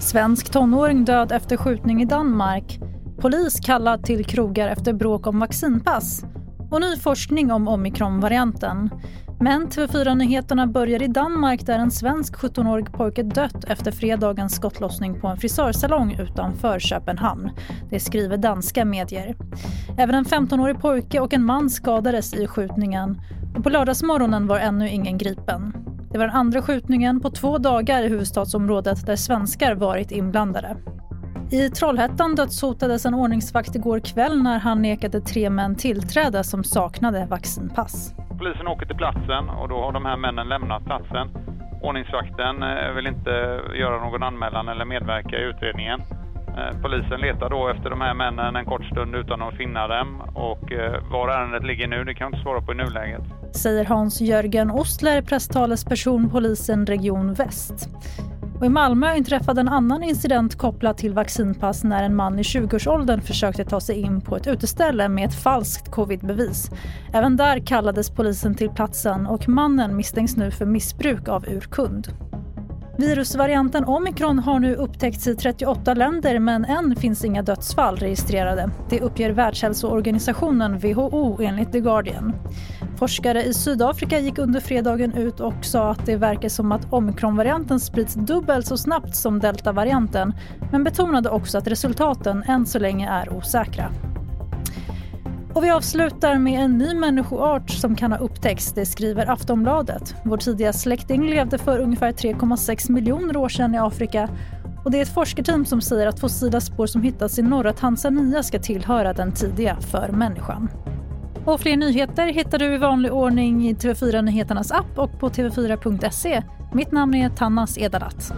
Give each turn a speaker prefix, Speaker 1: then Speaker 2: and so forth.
Speaker 1: Svensk tonåring död efter skjutning i Danmark. Polis kallad till krogar efter bråk om vaccinpass. Och ny forskning om omikronvarianten. Men TV4-nyheterna börjar i Danmark där en svensk 17-årig pojke dött efter fredagens skottlossning på en frisörsalong utanför Köpenhamn. Det skriver danska medier. Även en 15-årig pojke och en man skadades i skjutningen. Och på lördagsmorgonen var ännu ingen gripen. Det var den andra skjutningen på två dagar i huvudstadsområdet där svenskar varit inblandade. I Trollhättan dödshotades en ordningsvakt igår kväll när han nekade tre män tillträde som saknade vaccinpass.
Speaker 2: Polisen åker till platsen och då har de här männen lämnat platsen. Ordningsvakten eh, vill inte göra någon anmälan eller medverka i utredningen. Eh, polisen letar då efter de här männen en kort stund utan att finna dem och eh, var ärendet ligger nu det kan jag inte svara på i nuläget.
Speaker 1: Säger Hans-Jörgen Ostler, presstalesperson polisen Region Väst. Och I Malmö inträffade en annan incident kopplad till vaccinpass när en man i 20-årsåldern försökte ta sig in på ett uteställe med ett falskt covidbevis. Även där kallades polisen till platsen och mannen misstänks nu för missbruk av urkund. Virusvarianten omikron har nu upptäckts i 38 länder men än finns inga dödsfall registrerade. Det uppger Världshälsoorganisationen WHO enligt The Guardian. Forskare i Sydafrika gick under fredagen ut och sa att det verkar som att omikronvarianten sprids dubbelt så snabbt som deltavarianten men betonade också att resultaten än så länge är osäkra. Och vi avslutar med en ny människoart som kan ha upptäckts, det skriver Aftonbladet. Vår tidiga släkting levde för ungefär 3,6 miljoner år sedan i Afrika och det är ett forskarteam som säger att fossila spår som hittats i norra Tanzania ska tillhöra den tidiga för människan. Och fler nyheter hittar du i vanlig ordning i TV4 Nyheternas app och på tv4.se. Mitt namn är Tannas Edalat.